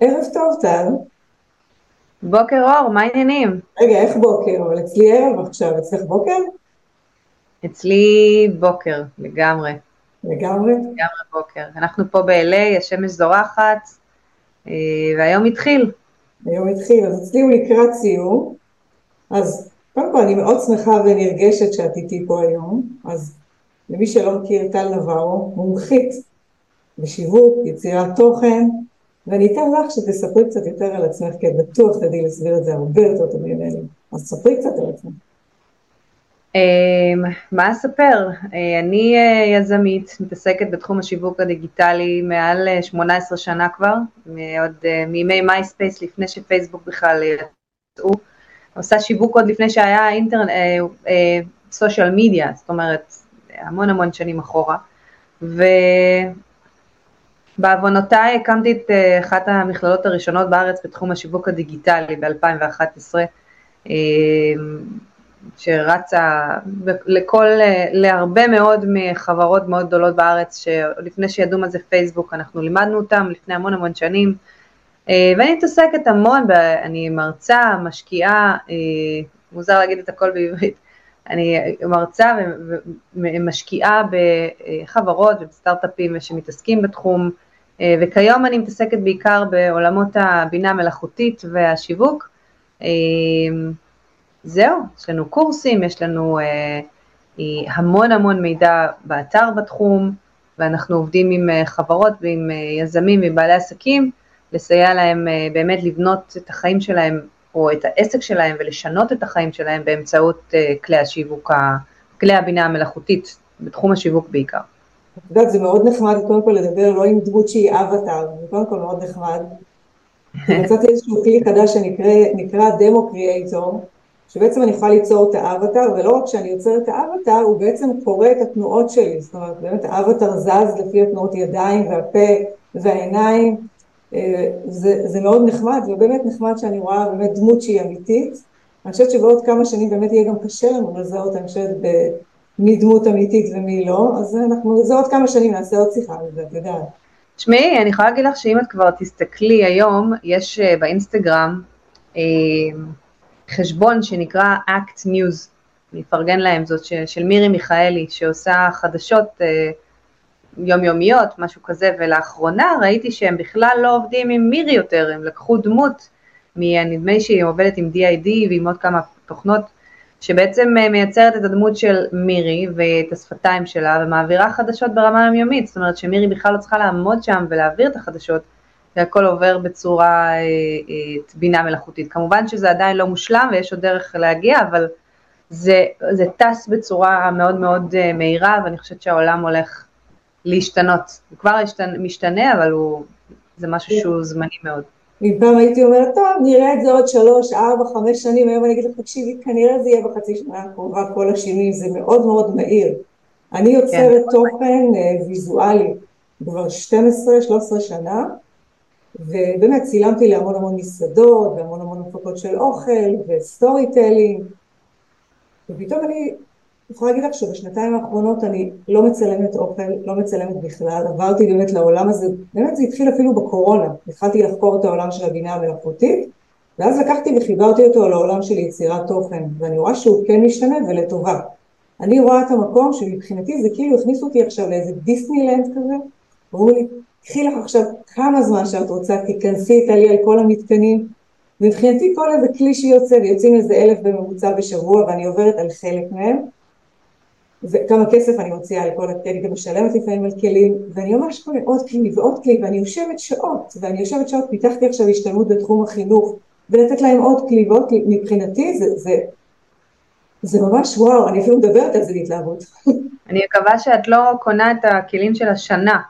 ערב טוב, טל. בוקר אור, מה העניינים? רגע, איך בוקר? אבל אצלי ערב עכשיו, אצלך בוקר? אצלי בוקר, לגמרי. לגמרי? לגמרי בוקר. אנחנו פה ב-LA, השמש זורחת, אה, והיום התחיל. היום התחיל, אז אצלי הוא לקראת סיום. אז קודם כל אני מאוד שמחה ונרגשת שאת איתי פה היום. אז למי שלא מכיר, טל נברו, מומחית בשיווק, יצירת תוכן, ואני אתן לך שתספרי קצת יותר על עצמך, כי בטוח תדעי להסביר את זה הרבה יותר טוב ממני. אז ספרי קצת על עצמך. אמ, מה אספר? אה, אני אה, יזמית, מתעסקת בתחום השיווק הדיגיטלי מעל 18 אה, שנה כבר, עוד מימי MySpace לפני שפייסבוק בכלל יצאו. עושה שיווק עוד לפני שהיה אינטרנט, social media, זאת אומרת, המון המון שנים אחורה. ובעוונותיי הקמתי את אחת המכללות הראשונות בארץ בתחום השיווק הדיגיטלי ב-2011. שרצה לכל, להרבה מאוד מחברות מאוד גדולות בארץ, שלפני שידעו מה זה פייסבוק, אנחנו לימדנו אותם לפני המון המון שנים, אה, ואני מתעסקת המון, אני מרצה, משקיעה, אה, מוזר להגיד את הכל בעברית, אני מרצה ומשקיעה בחברות ובסטארט-אפים שמתעסקים בתחום, אה, וכיום אני מתעסקת בעיקר בעולמות הבינה המלאכותית והשיווק. זהו, יש לנו קורסים, יש לנו אה, המון המון מידע באתר בתחום, ואנחנו עובדים עם אה, חברות ועם אה, יזמים ובעלי עסקים, לסייע להם אה, באמת לבנות את החיים שלהם או את העסק שלהם ולשנות את החיים שלהם באמצעות אה, כלי השיווק, כלי הבינה המלאכותית, בתחום השיווק בעיקר. את יודעת, זה מאוד נחמד קודם כל לדבר לא עם דמות שהיא אבטאר, זה קודם כל מאוד נחמד. מצאתי איזשהו כלי חדש שנקרא דמו קריאייטור, שבעצם אני יכולה ליצור את האבטר, ולא רק שאני יוצר את האבטר, הוא בעצם קורא את התנועות שלי, זאת אומרת באמת האבטר זז לפי התנועות ידיים והפה והעיניים, זה, זה מאוד נחמד, ובאמת נחמד שאני רואה באמת דמות שהיא אמיתית. אני חושבת שבעוד כמה שנים באמת יהיה גם קשה לנו לזהות, אני חושבת, מי דמות אמיתית ומי לא, אז אנחנו, זה עוד כמה שנים נעשה עוד שיחה על זה, את יודעת. תשמעי, אני יכולה להגיד לך שאם את כבר תסתכלי היום, יש אה, באינסטגרם, אה, חשבון שנקרא Act News, אני אפרגן להם, זאת של מירי מיכאלי, שעושה חדשות אה, יומיומיות, משהו כזה, ולאחרונה ראיתי שהם בכלל לא עובדים עם מירי יותר, הם לקחו דמות, נדמה לי שהיא עובדת עם DID ועם עוד כמה תוכנות, שבעצם אה, מייצרת את הדמות של מירי ואת השפתיים שלה ומעבירה חדשות ברמה יומיומית, זאת אומרת שמירי בכלל לא צריכה לעמוד שם ולהעביר את החדשות, והכל עובר בצורה אה, אה, בינה מלאכותית. כמובן שזה עדיין לא מושלם ויש עוד דרך להגיע, אבל זה, זה טס בצורה מאוד מאוד מהירה, ואני חושבת שהעולם הולך להשתנות. הוא כבר משתנה, אבל הוא, זה משהו שהוא זמני מאוד. מפעם הייתי אומרת, טוב, נראה את זה עוד שלוש, ארבע, חמש שנים, היום אני אגיד לך, תקשיבי, כנראה זה יהיה בחצי שנה הקרובה, כל השינוי, זה מאוד מאוד מהיר. אני יוצרת כן. תוכן ויזואלי כבר 12-13 שנה, ובאמת צילמתי להמון המון מסעדות והמון המון הפקות של אוכל ו storytelling ופתאום אני יכולה להגיד לך שבשנתיים האחרונות אני לא מצלמת אוכל, לא מצלמת בכלל, עברתי באמת לעולם הזה, באמת זה התחיל אפילו בקורונה, התחלתי לחקור את העולם של הבינה המלאכותית ואז לקחתי וחיברתי אותו לעולם של יצירת תוכן ואני רואה שהוא כן משתנה ולטובה. אני רואה את המקום שמבחינתי זה כאילו הכניסו אותי עכשיו לאיזה דיסנילנד כזה, אמרו לי קחי לך עכשיו כמה זמן שאת רוצה, תיכנסי איתה לי על כל המתקנים. מבחינתי כל איזה כלי שיוצא, ויוצאים איזה אלף בממוצע בשבוע, ואני עוברת על חלק מהם, וכמה כסף אני מוציאה על כל הכלי, אני גם משלמת לפעמים על כלים, ואני ממש קונה עוד כלי ועוד כלי, ואני יושבת שעות, ואני יושבת שעות, פיתחתי עכשיו השתלמות בתחום החינוך, ולתת להם עוד כלי ועוד כלי, מבחינתי זה, זה, זה ממש וואו, אני אפילו מדברת על זה בהתלהבות. אני מקווה שאת לא קונה את הכלים של השנה,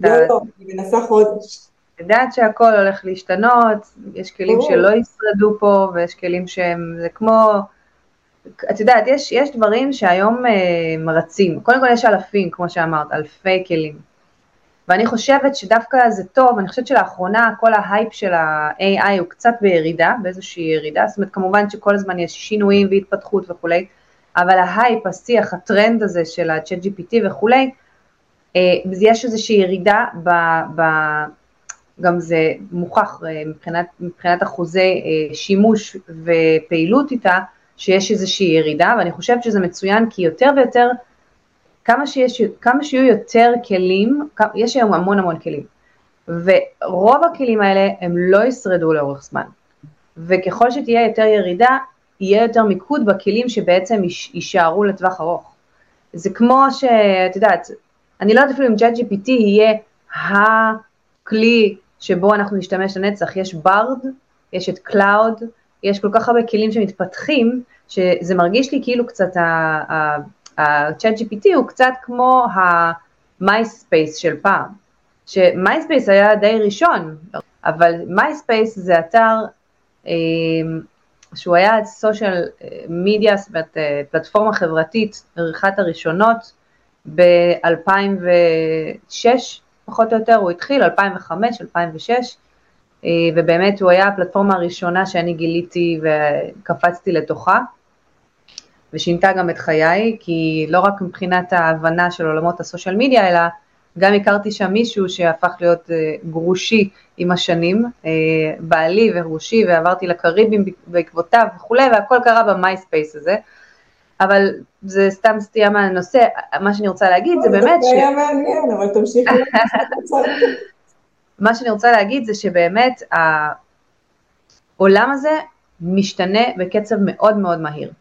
לא, לא, אני מנסה חודש. יודעת שהכל הולך להשתנות, יש כלים שלא ישרדו פה, ויש כלים שהם, זה כמו, את יודעת, יש, יש דברים שהיום אה, מרצים, קודם כל יש אלפים, כמו שאמרת, אלפי כלים, ואני חושבת שדווקא זה טוב, אני חושבת שלאחרונה כל ההייפ של ה-AI הוא קצת בירידה, באיזושהי ירידה, זאת אומרת כמובן שכל הזמן יש שינויים והתפתחות וכולי, אבל ההייפ, השיח, הטרנד הזה של ה-ChatGPT וכולי, אה, יש איזושהי ירידה ב, ב, גם זה מוכח מבחינת, מבחינת אחוזי שימוש ופעילות איתה, שיש איזושהי ירידה, ואני חושבת שזה מצוין כי יותר ויותר, כמה, שיש, כמה שיהיו יותר כלים, יש היום המון המון כלים, ורוב הכלים האלה הם לא ישרדו לאורך זמן, וככל שתהיה יותר ירידה, יהיה יותר מיקוד בכלים שבעצם יישארו לטווח ארוך. זה כמו שאת יודעת, אני לא יודעת אפילו אם ChatGPT יהיה הכלי שבו אנחנו נשתמש לנצח, יש Bard, יש את Claude, יש כל כך הרבה כלים שמתפתחים, שזה מרגיש לי כאילו קצת ה-ChatGPT הוא קצת כמו ה-MySpace של פעם, ש-MySpace היה די ראשון, אבל MySpace זה אתר אה, שהוא היה סושיאל מדיה, זאת אומרת אה, פלטפורמה חברתית, אחת הראשונות ב-2006 פחות או יותר, הוא התחיל, 2005, 2006, אה, ובאמת הוא היה הפלטפורמה הראשונה שאני גיליתי וקפצתי לתוכה, ושינתה גם את חיי, כי לא רק מבחינת ההבנה של עולמות הסושיאל מדיה, אלא גם הכרתי שם מישהו שהפך להיות אה, גרושי עם השנים, אה, בעלי וגרושי, ועברתי לקריבים בעקבותיו וכולי, והכל קרה במייספייס הזה. אבל זה סתם סטייה מהנושא, מה שאני רוצה להגיד זה באמת ש... זה היה מעניין, אבל תמשיכי. מה שאני רוצה להגיד זה שבאמת העולם הזה משתנה בקצב מאוד מאוד מהיר.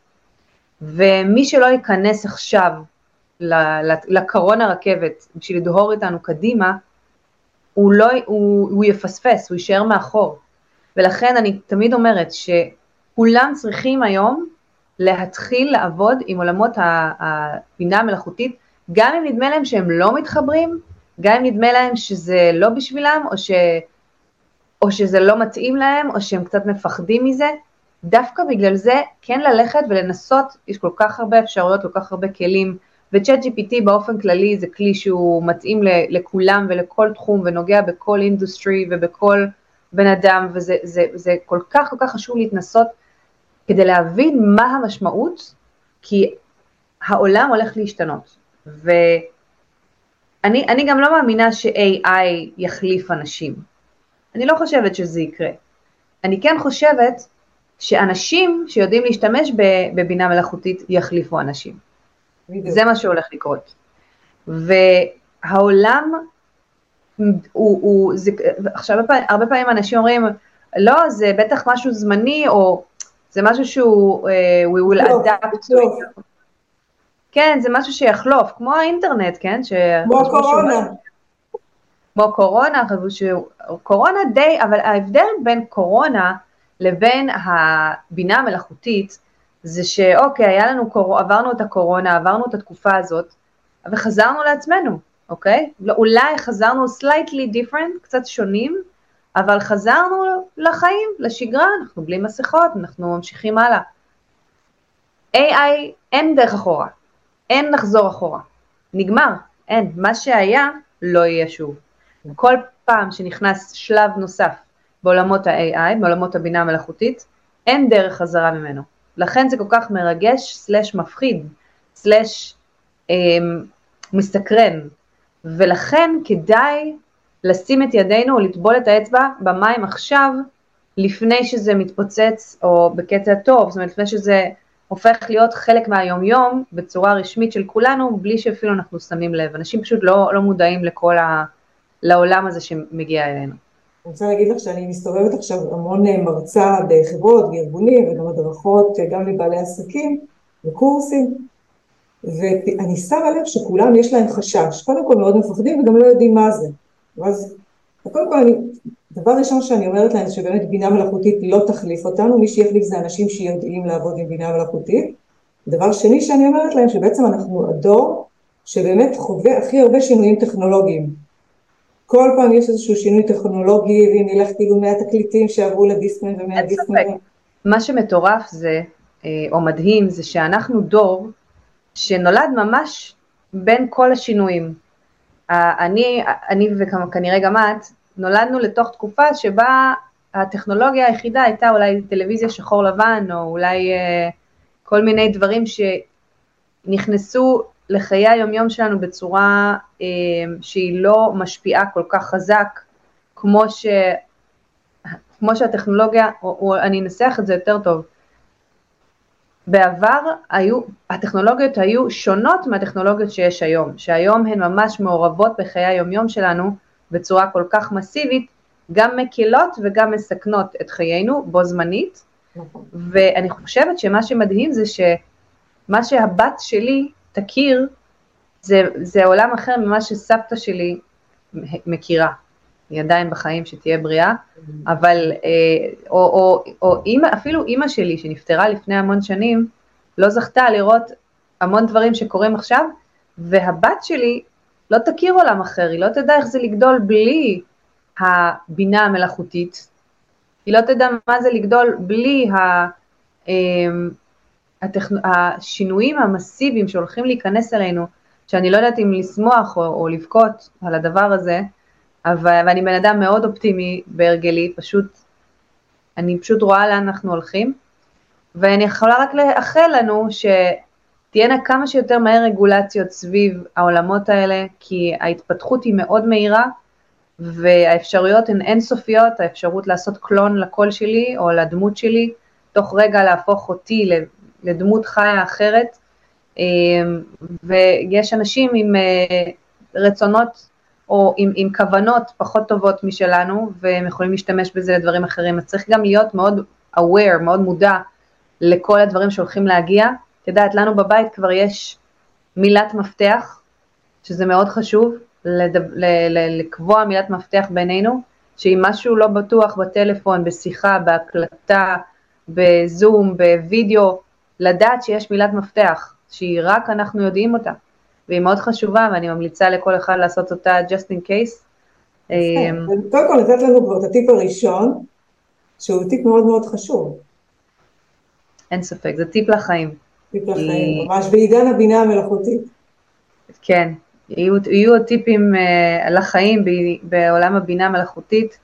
ומי שלא ייכנס עכשיו לקרון הרכבת בשביל לדהור איתנו קדימה, הוא, לא, הוא, הוא יפספס, הוא יישאר מאחור. ולכן אני תמיד אומרת שכולם צריכים היום להתחיל לעבוד עם עולמות הבינה המלאכותית, גם אם נדמה להם שהם לא מתחברים, גם אם נדמה להם שזה לא בשבילם, או, ש, או שזה לא מתאים להם, או שהם קצת מפחדים מזה, דווקא בגלל זה כן ללכת ולנסות, יש כל כך הרבה אפשרויות, כל כך הרבה כלים, וצ'אט GPT באופן כללי זה כלי שהוא מתאים לכולם ולכל תחום ונוגע בכל אינדוסטרי ובכל בן אדם, וזה זה, זה כל כך כל כך חשוב להתנסות כדי להבין מה המשמעות, כי העולם הולך להשתנות. ואני גם לא מאמינה ש-AI יחליף אנשים. אני לא חושבת שזה יקרה. אני כן חושבת שאנשים שיודעים להשתמש בבינה מלאכותית יחליפו אנשים. בדיוק. זה מה שהולך לקרות. והעולם, הוא, הוא, זה, עכשיו הרבה פעמים אנשים אומרים, לא, זה בטח משהו זמני, או זה משהו שהוא, uh, we will לא, adapt to it. כן, זה משהו שיחלוף, כמו האינטרנט, כן? כמו הקורונה. כמו קורונה, קורונה די, אבל ההבדל בין קורונה לבין הבינה המלאכותית, זה שאוקיי, היה לנו, עברנו את הקורונה, עברנו את התקופה הזאת, וחזרנו לעצמנו, אוקיי? לא, אולי חזרנו slightly different, קצת שונים, אבל חזרנו לחיים, לשגרה, אנחנו בלי מסכות, אנחנו ממשיכים הלאה. AI, אין דרך אחורה, אין לחזור אחורה, נגמר, אין, מה שהיה לא יהיה שוב. כל פעם שנכנס שלב נוסף בעולמות ה-AI, בעולמות הבינה המלאכותית, אין דרך חזרה ממנו. לכן זה כל כך מרגש, סלש מפחיד, סלש אה, מסתקרן, ולכן כדאי לשים את ידינו או לטבול את האצבע במים עכשיו, לפני שזה מתפוצץ, או בקטע טוב, זאת אומרת לפני שזה הופך להיות חלק מהיומיום בצורה רשמית של כולנו, בלי שאפילו אנחנו שמים לב. אנשים פשוט לא, לא מודעים לכל ה... לעולם הזה שמגיע אלינו. אני רוצה להגיד לך שאני מסתובבת עכשיו המון אה, מרצה בחברות, בארגונים וגם הדרכות, אה, גם לבעלי עסקים וקורסים, ואני שמה לב שכולם יש להם חשש, קודם כל מאוד מפחדים וגם לא יודעים מה זה. ואז קודם כל אני, דבר ראשון שאני אומרת להם שבאמת בינה מלאכותית לא תחליף אותנו, מי שיחליף זה אנשים שיודעים לעבוד עם בינה מלאכותית. דבר שני שאני אומרת להם שבעצם אנחנו הדור שבאמת חווה הכי הרבה שינויים טכנולוגיים. כל פעם יש איזשהו שינוי טכנולוגי, ואם נלך כאילו מהתקליטים שעברו לדיסקמן ומהדיסקמן. מה שמטורף זה, אה, או מדהים, זה שאנחנו דור שנולד ממש בין כל השינויים. אני, אני וכנראה גם את, נולדנו לתוך תקופה שבה הטכנולוגיה היחידה הייתה אולי טלוויזיה שחור לבן, או אולי אה, כל מיני דברים שנכנסו לחיי היומיום שלנו בצורה אה, שהיא לא משפיעה כל כך חזק, כמו, ש, כמו שהטכנולוגיה, או, או אני אנסח את זה יותר טוב, בעבר היו, הטכנולוגיות היו שונות מהטכנולוגיות שיש היום, שהיום הן ממש מעורבות בחיי היומיום שלנו בצורה כל כך מסיבית, גם מקילות וגם מסכנות את חיינו בו זמנית, נכון. ואני חושבת שמה שמדהים זה שמה שהבת שלי תכיר, זה, זה עולם אחר ממה שסבתא שלי מכירה. היא עדיין בחיים, שתהיה בריאה, אבל, אה, או, או, או אימא, אפילו אימא שלי שנפטרה לפני המון שנים, לא זכתה לראות המון דברים שקורים עכשיו, והבת שלי לא תכיר עולם אחר, היא לא תדע איך זה לגדול בלי הבינה המלאכותית, היא לא תדע מה זה לגדול בלי ה, אמ, הטכנ... השינויים המסיביים שהולכים להיכנס אלינו, שאני לא יודעת אם לשמוח או, או לבכות על הדבר הזה, אבל, ואני בן אדם מאוד אופטימי בהרגלי, פשוט, אני פשוט רואה לאן אנחנו הולכים, ואני יכולה רק לאחל לנו שתהיינה כמה שיותר מהר רגולציות סביב העולמות האלה, כי ההתפתחות היא מאוד מהירה, והאפשרויות הן אינסופיות, האפשרות לעשות קלון לקול שלי או לדמות שלי, תוך רגע להפוך אותי לדמות חיה אחרת, אמ, ויש אנשים עם אה, רצונות או עם, עם כוונות פחות טובות משלנו, והם יכולים להשתמש בזה לדברים אחרים. אז צריך גם להיות מאוד aware, מאוד מודע לכל הדברים שהולכים להגיע. את יודעת, לנו בבית כבר יש מילת מפתח, שזה מאוד חשוב, לדב, ל, ל, לקבוע מילת מפתח בינינו, שאם משהו לא בטוח בטלפון, בשיחה, בהקלטה, בזום, בווידאו, לדעת שיש מילת מפתח, שהיא רק אנחנו יודעים אותה. והיא מאוד חשובה, ואני ממליצה לכל אחד לעשות אותה just in case. אמ, קודם כל נתת לנו כבר את הטיפ הראשון, שהוא טיפ מאוד מאוד חשוב. אין ספק, זה טיפ לחיים. טיפ לחיים, ממש בעידן הבינה המלאכותית. כן, יהיו, יהיו הטיפים אה, לחיים בעולם הבינה המלאכותית,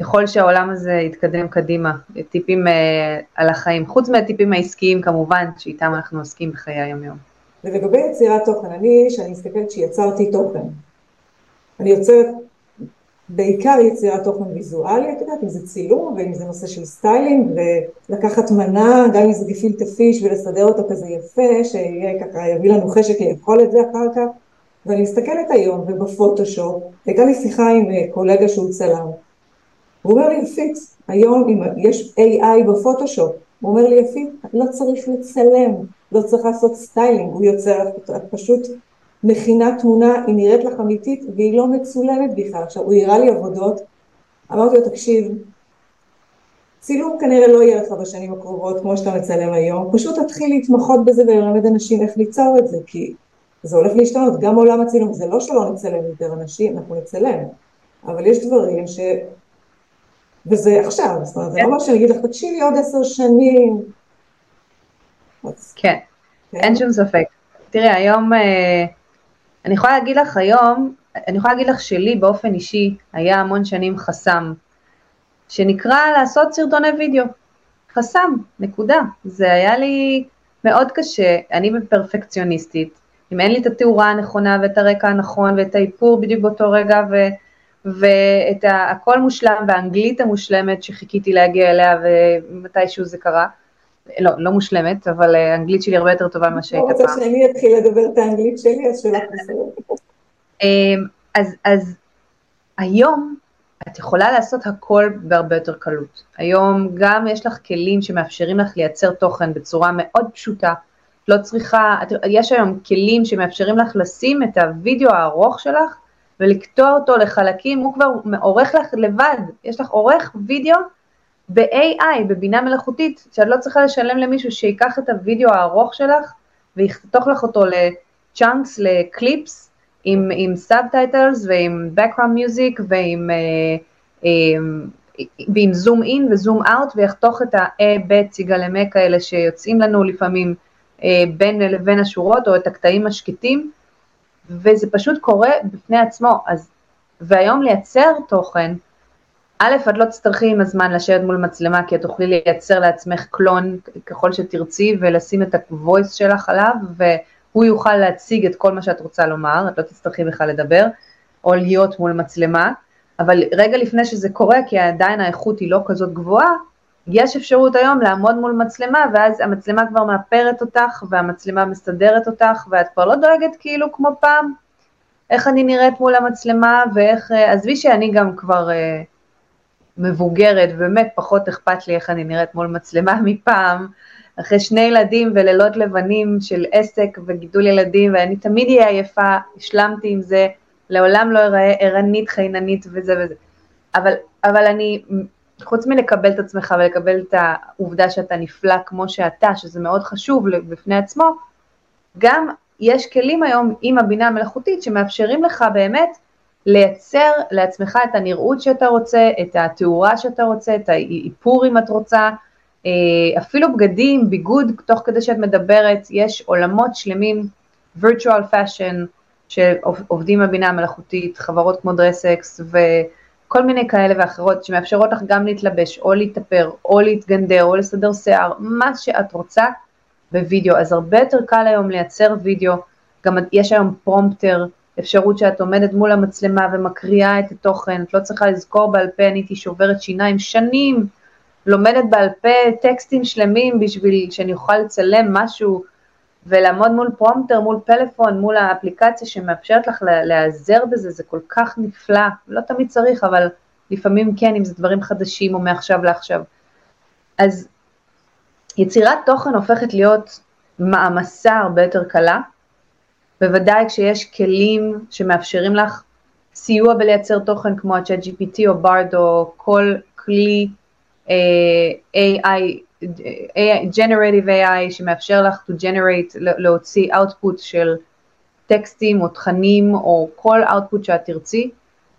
ככל שהעולם הזה יתקדם קדימה, טיפים אה, על החיים, חוץ מהטיפים העסקיים כמובן, שאיתם אנחנו עוסקים בחיי היום-יום. ולגבי יצירת תוכן, אני, כשאני מסתכלת שיצרתי תוכן, אני יוצרת בעיקר יצירת תוכן ויזואלי, את יודעת, אם זה צילום ואם זה נושא של styling ולקחת מנה, גם אם זה גפילטה פיש ולסדר אותו כזה יפה, שיהיה ככה, יביא לנו חשק לאכול את זה אחר כך, ואני מסתכלת היום ובפוטושופ, הייתה לי שיחה עם אה, קולגה שהוא צלם, הוא אומר לי יפית, היום יש AI בפוטושופ, הוא אומר לי יפית, לא צריך לצלם, לא צריך לעשות styling, הוא יוצר, את פשוט מכינה תמונה, היא נראית לך אמיתית והיא לא מצולמת בכלל. עכשיו, הוא הראה לי עבודות, אמרתי לו, תקשיב, צילום כנראה לא יהיה לך בשנים הקרובות כמו שאתה מצלם היום, פשוט תתחיל להתמחות בזה וללמד אנשים איך ליצור את זה, כי זה הולך להשתנות, גם עולם הצילום, זה לא שלא נצלם יותר אנשים, אנחנו נצלם, אבל יש דברים ש... וזה עכשיו, זאת אומרת, זה לא מה שאני אגיד לך, תקשיבי עוד עשר שנים, כן, כן, אין שום ספק. תראי, היום, אה, אני יכולה להגיד לך היום, אני יכולה להגיד לך שלי באופן אישי היה המון שנים חסם, שנקרא לעשות סרטוני וידאו. חסם, נקודה. זה היה לי מאוד קשה, אני פרפקציוניסטית, אם אין לי את התאורה הנכונה ואת הרקע הנכון ואת האיפור בדיוק באותו רגע ו... ואת הכל מושלם והאנגלית המושלמת שחיכיתי להגיע אליה ומתישהו זה קרה, לא, לא מושלמת, אבל אה, האנגלית שלי הרבה יותר טובה ממה שהייתה פעם. לא רוצה שאני אתחיל לדבר את האנגלית שלי, אז שלך בסדר. אמ, אז, אז היום את יכולה לעשות הכל בהרבה יותר קלות. היום גם יש לך כלים שמאפשרים לך לייצר תוכן בצורה מאוד פשוטה. לא צריכה, יש היום כלים שמאפשרים לך לשים את הוידאו הארוך שלך ולקטוע אותו לחלקים, הוא כבר עורך לך לבד, יש לך עורך וידאו ב-AI, בבינה מלאכותית, שאת לא צריכה לשלם למישהו שיקח את הוידאו הארוך שלך ויחתוך לך אותו ל chunks, לקליפס, עם, עם subtitles ועם background music ועם, אה, אה, ועם zoom in ו zoom out ויחתוך את ה-אה, בה, צ'יגלמק האלה שיוצאים לנו לפעמים אה, בין לבין השורות או את הקטעים השקטים וזה פשוט קורה בפני עצמו, אז, והיום לייצר תוכן א', את לא תצטרכי עם הזמן לשבת מול מצלמה, כי את תוכלי לייצר לעצמך clone ככל שתרצי, ולשים את ה-voice שלך עליו, והוא יוכל להציג את כל מה שאת רוצה לומר, את לא תצטרכי בכלל לדבר, או להיות מול מצלמה, אבל רגע לפני שזה קורה, כי עדיין האיכות היא לא כזאת גבוהה, יש אפשרות היום לעמוד מול מצלמה, ואז המצלמה כבר מאפרת אותך, והמצלמה מסתדרת אותך, ואת כבר לא דואגת כאילו כמו פעם, איך אני נראית מול המצלמה, ואיך, אה, עזבי שאני גם כבר אה, מבוגרת, ובאמת פחות אכפת לי איך אני נראית מול מצלמה מפעם, אחרי שני ילדים ולילות לבנים של עסק וגידול ילדים, ואני תמיד אהיה עייפה, השלמתי עם זה, לעולם לא אראה ערנית, חייננית וזה וזה. אבל, אבל אני, חוץ מלקבל את עצמך ולקבל את העובדה שאתה נפלא כמו שאתה, שזה מאוד חשוב בפני עצמו, גם יש כלים היום עם הבינה המלאכותית שמאפשרים לך באמת לייצר לעצמך את הנראות שאתה רוצה, את התאורה שאתה רוצה, את האיפור אם את רוצה, אה, אפילו בגדים, ביגוד, תוך כדי שאת מדברת, יש עולמות שלמים, virtual fashion, שעובדים בבינה המלאכותית, חברות כמו דרסקס וכל מיני כאלה ואחרות שמאפשרות לך גם להתלבש או להתאפר או להתגנדר או לסדר שיער, מה שאת רוצה בווידאו. אז הרבה יותר קל היום לייצר וידאו, גם יש היום פרומפטר, אפשרות שאת עומדת מול המצלמה ומקריאה את התוכן, את לא צריכה לזכור בעל פה, אני הייתי שוברת שיניים שנים, לומדת בעל פה טקסטים שלמים בשביל שאני אוכל לצלם משהו ולעמוד מול פרומטר, מול פלאפון, מול האפליקציה שמאפשרת לך להיעזר בזה, זה כל כך נפלא, לא תמיד צריך, אבל לפעמים כן, אם זה דברים חדשים או מעכשיו לעכשיו. אז יצירת תוכן הופכת להיות מעמסה הרבה יותר קלה, בוודאי כשיש כלים שמאפשרים לך סיוע בלייצר תוכן כמו ה-chat GPT או BARD או כל כלי אה, AI Generative AI שמאפשר לך to generate, להוציא output של טקסטים או תכנים או כל output שאת תרצי,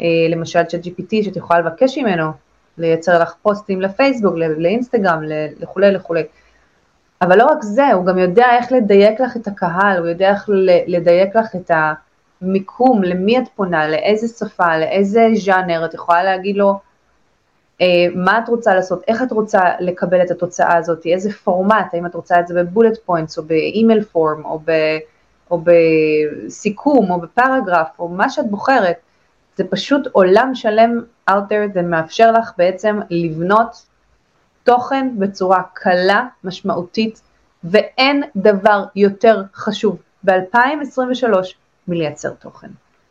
אה, למשל צ'אט GPT שאת יכולה לבקש ממנו לייצר לך פוסטים לפייסבוק, לאינסטגרם, לכולי לכולי. אבל לא רק זה, הוא גם יודע איך לדייק לך את הקהל, הוא יודע איך לדייק לך את המיקום, למי את פונה, לאיזה שפה, לאיזה ז'אנר, את יכולה להגיד לו, מה את רוצה לעשות, איך את רוצה לקבל את התוצאה הזאת, איזה פורמט, האם את רוצה את זה ב bullet points או ב email form או, ב, או בסיכום או בפרגרף או מה שאת בוחרת, זה פשוט עולם שלם out there ומאפשר לך בעצם לבנות תוכן בצורה קלה, משמעותית, ואין דבר יותר חשוב. ב-2023 מלייצר תוכן.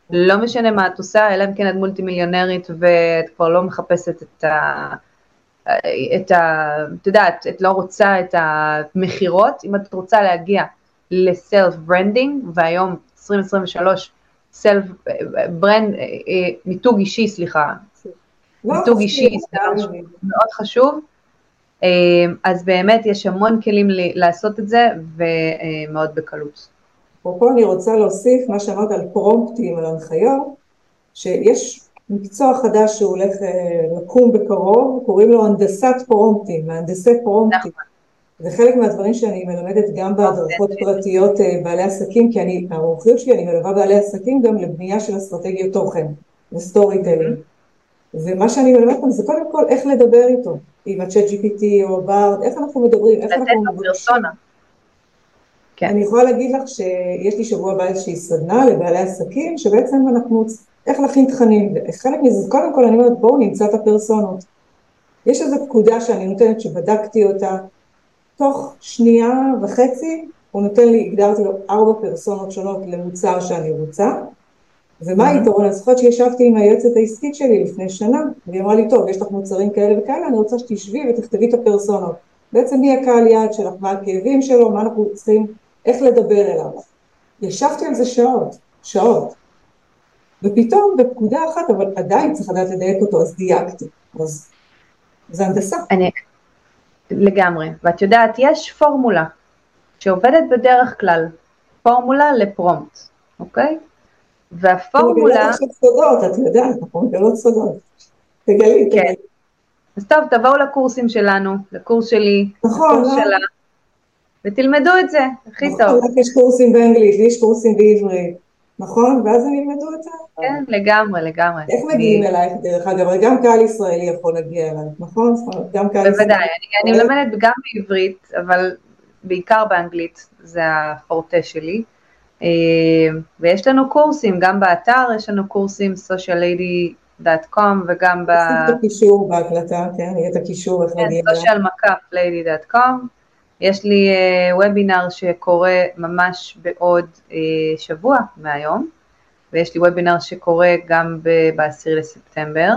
לא משנה מה את עושה, אלא אם כן את מולטי מיליונרית ואת כבר לא מחפשת את ה... את ה... את יודעת, את לא רוצה את המכירות, אם את רוצה להגיע ל self branding, והיום 2023 סלף ברנד, מיתוג אישי, סליחה, מיתוג אישי זה מאוד חשוב, אה, אז באמת יש המון כלים לעשות את זה ומאוד בקלות. אפרופו אני רוצה להוסיף מה שאמרת על פרומפטים, על הנחיות, שיש מקצוע חדש שהוא הולך אה, לקום בקרוב, קוראים לו הנדסת פרומפטים, מהנדסי פרומפטים. נכון. זה חלק מהדברים שאני מלמדת גם בהדרכות פרטיות אה, בעלי עסקים, כי אני, המומחיות שלי, אני מלווה בעלי עסקים גם לבנייה של אסטרטגיות תוכן, ו storytelling. ומה שאני מלמדת אותם זה קודם כל איך לדבר איתו, עם הצ'אט GPT או בארד, איך אנחנו מדברים, איך אנחנו מבקשים. כן. אני יכולה להגיד לך שיש לי שבוע הבא איזושהי סדנה לבעלי עסקים, שבעצם אנחנו, איך להכין תכנים, וחלק מזה, קודם כל אני אומרת בואו נמצא את הפרסונות. יש איזו פקודה שאני נותנת שבדקתי אותה, תוך שנייה וחצי הוא נותן לי, הגדרתי לו ארבע פרסונות שונות למוצר שאני רוצה, ומה היתרון? אני זוכרת שישבתי עם היועצת העסקית שלי לפני שנה, והיא אמרה לי, טוב, יש לך מוצרים כאלה וכאלה, אני רוצה שתשבי ותכתבי את הפרסונות. בעצם מי הקהל יעד שלך, מה הכאבים שלו, מה אנחנו צריכים איך לדבר אליו. ישבתי על זה שעות, שעות. ופתאום בפקודה אחת, אבל עדיין צריך לדעת לדייק אותו, אז דייקתי. אז זה הנדסה. אני, לגמרי. ואת יודעת, יש פורמולה שעובדת בדרך כלל, פורמולה לפרומפט, אוקיי? והפורמולה... אני מגלה עכשיו סודות, את יודעת, אנחנו מגלות סודות. תגלי, כן. תגלי. אז טוב, תבואו לקורסים שלנו, לקורס שלי, נכון, לקורס לא? שלה. ותלמדו את זה, הכי נכון, טוב. יש קורסים באנגלית, ויש קורסים בעברית, נכון? ואז הם ילמדו את זה. כן, לגמרי, לגמרי. איך מגיעים אלייך דרך אגב? הרי גם קהל ישראלי יכול להגיע אלייך, נכון? גם קהל ישראלי. בוודאי, אני מלמדת גם בעברית, אבל בעיקר באנגלית, זה הפורטה שלי. אה, ויש לנו קורסים, גם באתר יש לנו קורסים, Social Lady lady.com וגם ב... נשים את הקישור בהקלטה, כן, יהיה את הקישור איך כן, להגיע. social מקף lady.com. יש לי וובינר שקורה ממש בעוד uh, שבוע מהיום, ויש לי וובינר שקורה גם ב-10 לספטמבר,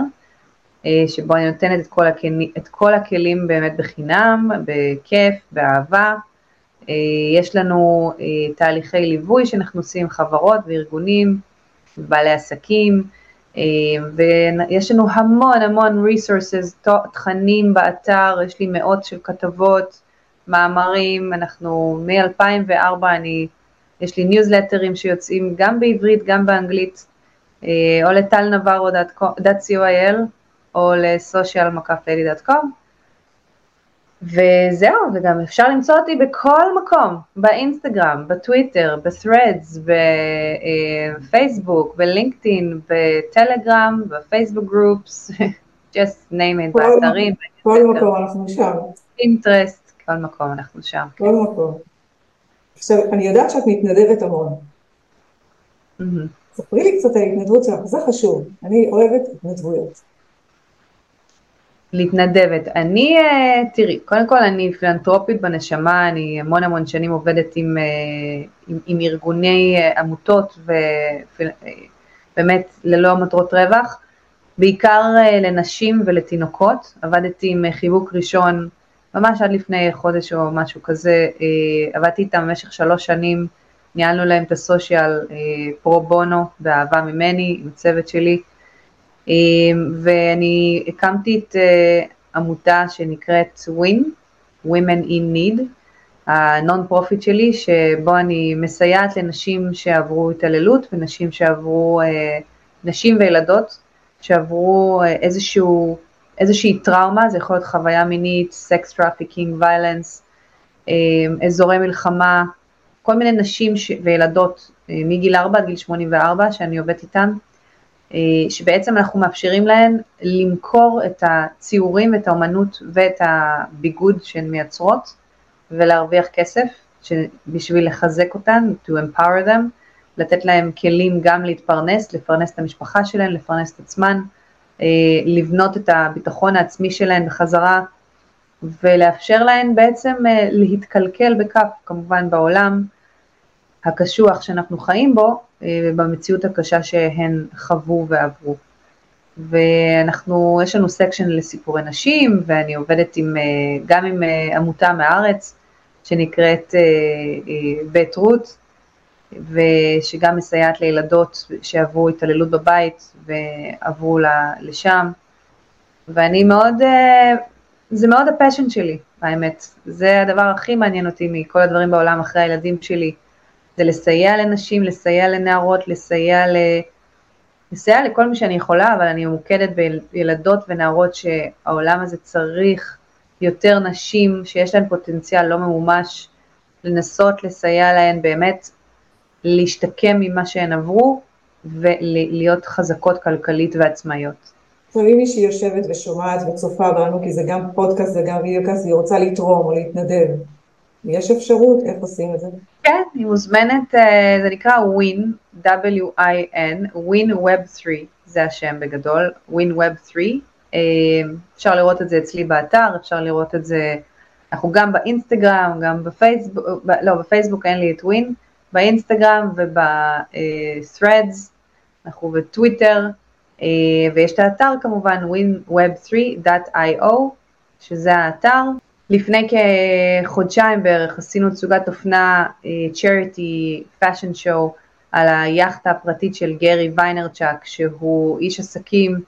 uh, שבו אני נותנת את כל, הכלים, את כל הכלים באמת בחינם, בכיף, באהבה. יש לנו תהליכי ליווי שאנחנו עושים עם חברות וארגונים, בעלי עסקים, ויש לנו המון המון resources, תכנים באתר, יש לי מאות של כתבות, מאמרים, אנחנו מ-2004 אני, יש לי ניוזלטרים שיוצאים גם בעברית, גם באנגלית, אה, או לטל נברו.co.il או לסושיאל מקף-לדי.com וזהו, וגם אפשר למצוא אותי בכל מקום, באינסטגרם, בטוויטר, ב-threads, בפייסבוק, בלינקדאין, בטלגרם, בפייסבוק גרופס, just name it, באתרים. כל מקום אנחנו שם. אינטרסט, כל מקום אנחנו שם. כל מקום. עכשיו, אני יודעת שאת מתנדבת המון. ספרי לי קצת על ההתנדבות שלך, זה חשוב. אני אוהבת התנדבויות. להתנדבת. אני, אה, תראי, קודם כל אני פילנטרופית בנשמה, אני המון המון שנים עובדת עם, אה, עם, עם ארגוני אה, עמותות ובאמת ללא מטרות רווח, בעיקר לנשים ולתינוקות. עבדתי עם חיבוק ראשון ממש עד לפני חודש או משהו כזה, עבדתי איתם במשך שלוש שנים, ניהלנו להם את הסושיאל פרו בונו, באהבה ממני, עם הצוות שלי. ואני הקמתי את עמותה שנקראת WIN, Women in Need, ה non profit שלי, שבו אני מסייעת לנשים שעברו התעללות ונשים שעברו, נשים וילדות שעברו איזשהו, איזושהי טראומה, זה יכול להיות חוויה מינית, sex trafficking, violence, אזורי מלחמה, כל מיני נשים ש... וילדות מגיל 4 עד גיל 84 שאני עובדת איתן, שבעצם אנחנו מאפשרים להן למכור את הציורים ואת האומנות ואת הביגוד שהן מייצרות ולהרוויח כסף בשביל לחזק אותן, to empower them, לתת להן כלים גם להתפרנס, לפרנס את המשפחה שלהן, לפרנס את עצמן, לבנות את הביטחון העצמי שלהן בחזרה ולאפשר להן בעצם להתקלקל בכף כמובן בעולם הקשוח שאנחנו חיים בו ובמציאות הקשה שהן חוו ועברו. ואנחנו, יש לנו סקשן לסיפורי נשים ואני עובדת עם, גם עם עמותה מהארץ שנקראת בית רות ושגם מסייעת לילדות שעברו התעללות בבית ועברו לשם. ואני מאוד, זה מאוד הפשן שלי האמת, זה הדבר הכי מעניין אותי מכל הדברים בעולם אחרי הילדים שלי, זה לסייע לנשים, לסייע לנערות, לסייע, ל... לסייע לכל מי שאני יכולה, אבל אני ממוקדת בילדות ונערות שהעולם הזה צריך יותר נשים שיש להן פוטנציאל לא ממומש, לנסות לסייע להן באמת להשתקם ממה שהן עברו ולהיות חזקות כלכלית ועצמאיות. עכשיו אם מישהי יושבת ושומעת וצופה בנו, כי זה גם פודקאסט וגם videocast, היא רוצה לתרום או להתנדב, יש אפשרות? איך עושים את זה? כן, היא מוזמנת, זה נקרא WIN, W-I-N, WIN Web 3, זה השם בגדול, WIN Web 3. אפשר לראות את זה אצלי באתר, אפשר לראות את זה, אנחנו גם באינסטגרם, גם בפייסבוק, לא, בפייסבוק אין לי את WIN, באינסטגרם וב-threads, אנחנו בטוויטר, ויש את האתר כמובן, winweb3.io, שזה האתר. לפני כחודשיים בערך עשינו תסוגת אופנה, charity fashion show, על היאכטה הפרטית של גרי ויינרצ'אק, שהוא איש עסקים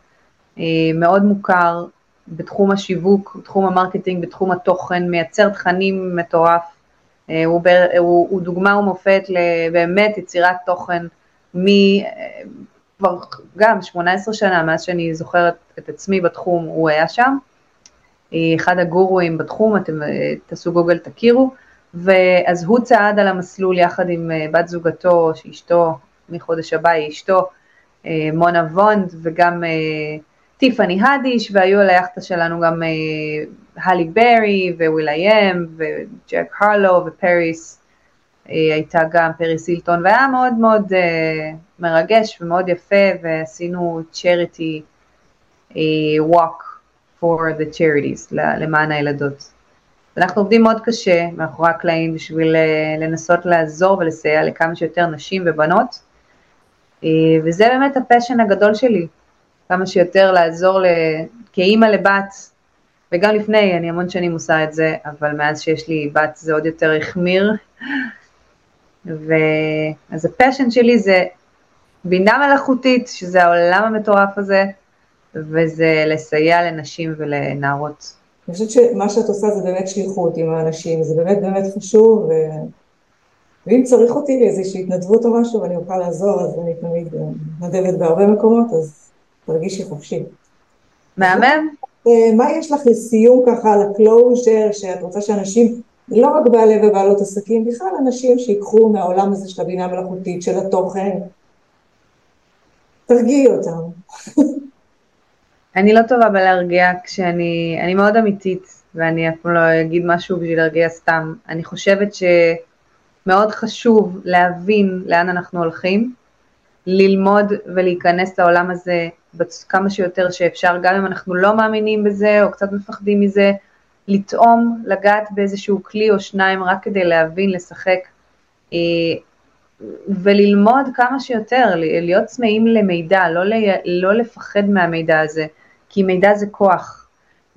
מאוד מוכר בתחום השיווק, בתחום ה marketing, בתחום התוכן, מייצר תכנים מטורף. הוא, הוא, הוא דוגמה ומופת לבאמת יצירת תוכן מ... כבר גם 18 שנה, מאז שאני זוכרת את עצמי בתחום, הוא היה שם. אחד הגורואים בתחום, אתם תעשו גוגל תכירו, ואז הוא צעד על המסלול יחד עם בת זוגתו, שאשתו, מחודש הבא היא אשתו, מונה וונד, וגם טיפאני הדיש, והיו על היאכטה שלנו גם הלי ברי, וויליאם, וג'ק הרלו, ופריס, הייתה גם פריס הילטון, והיה מאוד מאוד מרגש ומאוד יפה, ועשינו צ'ריטי walk for the charities, למען הילדות. אנחנו עובדים מאוד קשה מאחורי הקלעים בשביל לנסות לעזור ולסייע לכמה שיותר נשים ובנות, וזה באמת ה passion הגדול שלי, כמה שיותר לעזור כאימא לבת, וגם לפני, אני המון שנים עושה את זה, אבל מאז שיש לי בת זה עוד יותר החמיר. ואז ה passion שלי זה בינה מלאכותית, שזה העולם המטורף הזה, וזה לסייע לנשים ולנערות. אני חושבת שמה שאת עושה זה באמת שליחות עם האנשים, זה באמת באמת חשוב, ו... ואם צריך אותי לאיזושהי התנדבות או משהו ואני אוכל לעזור, אז אני תמיד מתנדבת בהרבה מקומות, אז תרגישי חופשי. מהמם. אה, מה יש לך לסיום ככה על הקלוז'ר, שאת רוצה שאנשים, לא רק בעלי ובעלות עסקים, בכלל אנשים שיקחו מהעולם הזה של הבינה המלאכותית, של התוכן, תרגיעי אותם. אני לא טובה בלהרגיע כשאני, אני מאוד אמיתית, ואני אף פעם לא אגיד משהו בשביל להרגיע סתם. אני חושבת שמאוד חשוב להבין לאן אנחנו הולכים, ללמוד ולהיכנס לעולם הזה כמה שיותר שאפשר, גם אם אנחנו לא מאמינים בזה או קצת מפחדים מזה, לטעום, לגעת באיזשהו כלי או שניים רק כדי להבין, לשחק אה, וללמוד כמה שיותר, להיות צמאים למידע, לא, לא לפחד מהמידע הזה, כי מידע זה כוח,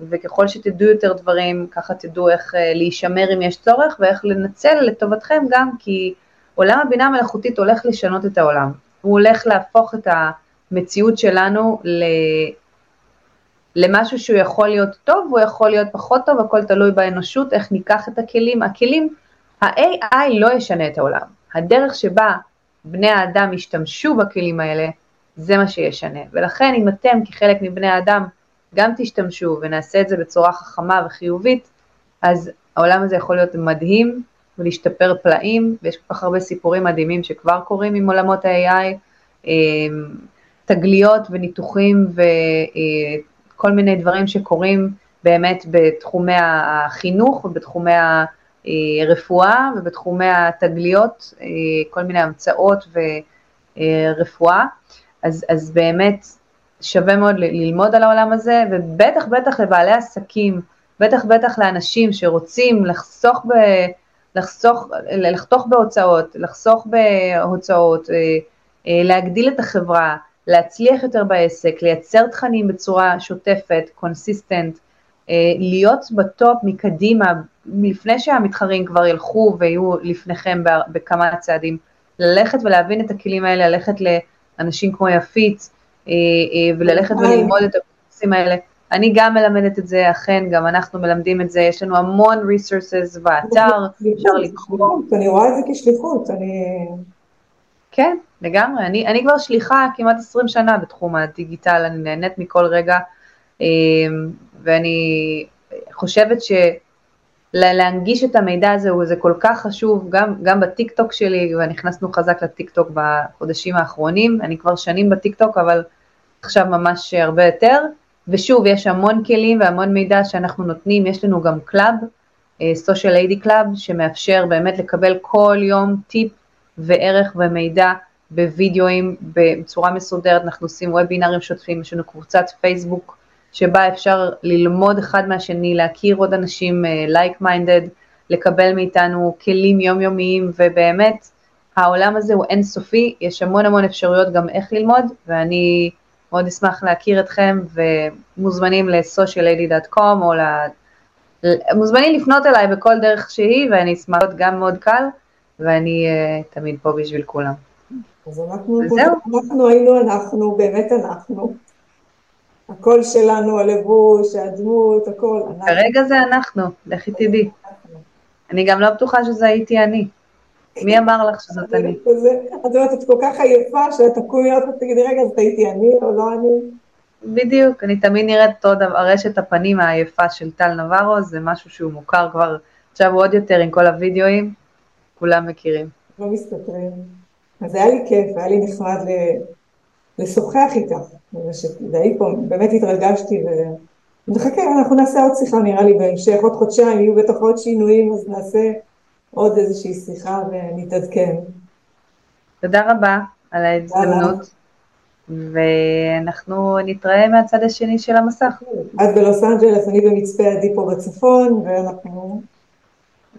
וככל שתדעו יותר דברים, ככה תדעו איך אה, להישמר אם יש צורך ואיך לנצל לטובתכם גם, כי עולם הבינה המלאכותית הולך לשנות את העולם, הוא הולך להפוך את ה... המציאות שלנו למשהו שהוא יכול להיות טוב, הוא יכול להיות פחות טוב, הכל תלוי באנושות, איך ניקח את הכלים. הכלים, ה-AI לא ישנה את העולם. הדרך שבה בני האדם ישתמשו בכלים האלה, זה מה שישנה. ולכן אם אתם כחלק מבני האדם גם תשתמשו ונעשה את זה בצורה חכמה וחיובית, אז העולם הזה יכול להיות מדהים ולהשתפר פלאים, ויש כל כך הרבה סיפורים מדהימים שכבר קורים עם עולמות ה-AI. תגליות וניתוחים וכל מיני דברים שקורים באמת בתחומי החינוך ובתחומי הרפואה ובתחומי התגליות, כל מיני המצאות ורפואה, אז, אז באמת שווה מאוד ללמוד על העולם הזה, ובטח בטח לבעלי עסקים, בטח בטח לאנשים שרוצים לחסוך, ב, לחסוך, לחתוך בהוצאות, לחסוך בהוצאות, להגדיל את החברה, להצליח יותר בעסק, לייצר תכנים בצורה שוטפת, consistent, אה, להיות ב top מקדימה, לפני שהמתחרים כבר ילכו ויהיו לפניכם בכמה צעדים, ללכת ולהבין את הכלים האלה, ללכת לאנשים כמו יפית, אה, אה, וללכת וללמוד את הקורסים האלה. אני גם מלמדת את זה, אכן, גם אנחנו מלמדים את זה, יש לנו המון resources באתר, אפשר לקרוא. אני רואה את זה כשליחות, אני... כן, לגמרי. אני, אני כבר שליחה כמעט 20 שנה בתחום הדיגיטל, אני נהנית מכל רגע, אמ, ואני חושבת שלהנגיש את המידע הזה זה כל כך חשוב, גם, גם בטיקטוק שלי, ונכנסנו חזק לטיקטוק בחודשים האחרונים, אני כבר שנים בטיקטוק, אבל עכשיו ממש הרבה יותר, ושוב, יש המון כלים והמון מידע שאנחנו נותנים, יש לנו גם club, Social Lady Club, שמאפשר באמת לקבל כל יום טיפ וערך ומידע בווידאוים בצורה מסודרת, אנחנו עושים וובינארים שוטפים, יש לנו קבוצת פייסבוק שבה אפשר ללמוד אחד מהשני, להכיר עוד אנשים like uh, minded, לקבל מאיתנו כלים יומיומיים ובאמת העולם הזה הוא אינסופי, יש המון המון אפשרויות גם איך ללמוד ואני מאוד אשמח להכיר אתכם ומוזמנים ל-sociallady.com או ל... מוזמנים לפנות אליי בכל דרך שהיא ואני אשמח להיות גם מאוד קל ואני uh, תמיד פה בשביל כולם. אז אנחנו, אנחנו היינו אנחנו, באמת אנחנו. הקול שלנו, הלבוש, הדמות, הכל. כרגע זה אנחנו, לכי תדעי. אני גם לא בטוחה שזה הייתי אני. מי אמר לך שזאת אני? את אומרת, את כל כך עייפה, שאת תקומי עוד פעם ותגידי, רגע, זאת הייתי אני או לא אני? בדיוק, אני תמיד נראית עוד ארשת הפנים העייפה של טל נברו, זה משהו שהוא מוכר כבר, עכשיו עוד יותר עם כל הוידאוים, כולם מכירים. לא מסתתרים. אז היה לי כיף, היה לי נחמד לשוחח איתך, שתדעי פה, באמת התרגשתי ונחכה, אנחנו נעשה עוד שיחה נראה לי בהמשך, עוד חודשיים, יהיו בטח עוד שינויים, אז נעשה עוד איזושהי שיחה ונתעדכן. תודה רבה על ההזדמנות. ואנחנו נתראה מהצד השני של המסך. את בלוס אנג'לס, אני במצפה עדי פה בצפון, ואנחנו...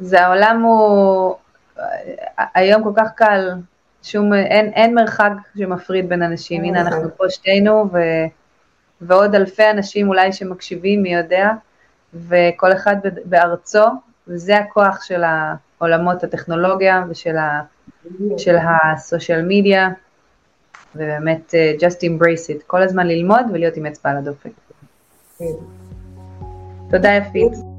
זה העולם הוא, היום כל כך קל, שום, אין, אין מרחק שמפריד בין אנשים, הנה אנחנו פה שתינו, ו, ועוד אלפי אנשים אולי שמקשיבים, מי יודע, וכל אחד בארצו, וזה הכוח של העולמות הטכנולוגיה ושל ה, של הסושיאל מדיה, ובאמת uh, just embrace it, כל הזמן ללמוד ולהיות עם אצבע על הדופק. כן. תודה יפית.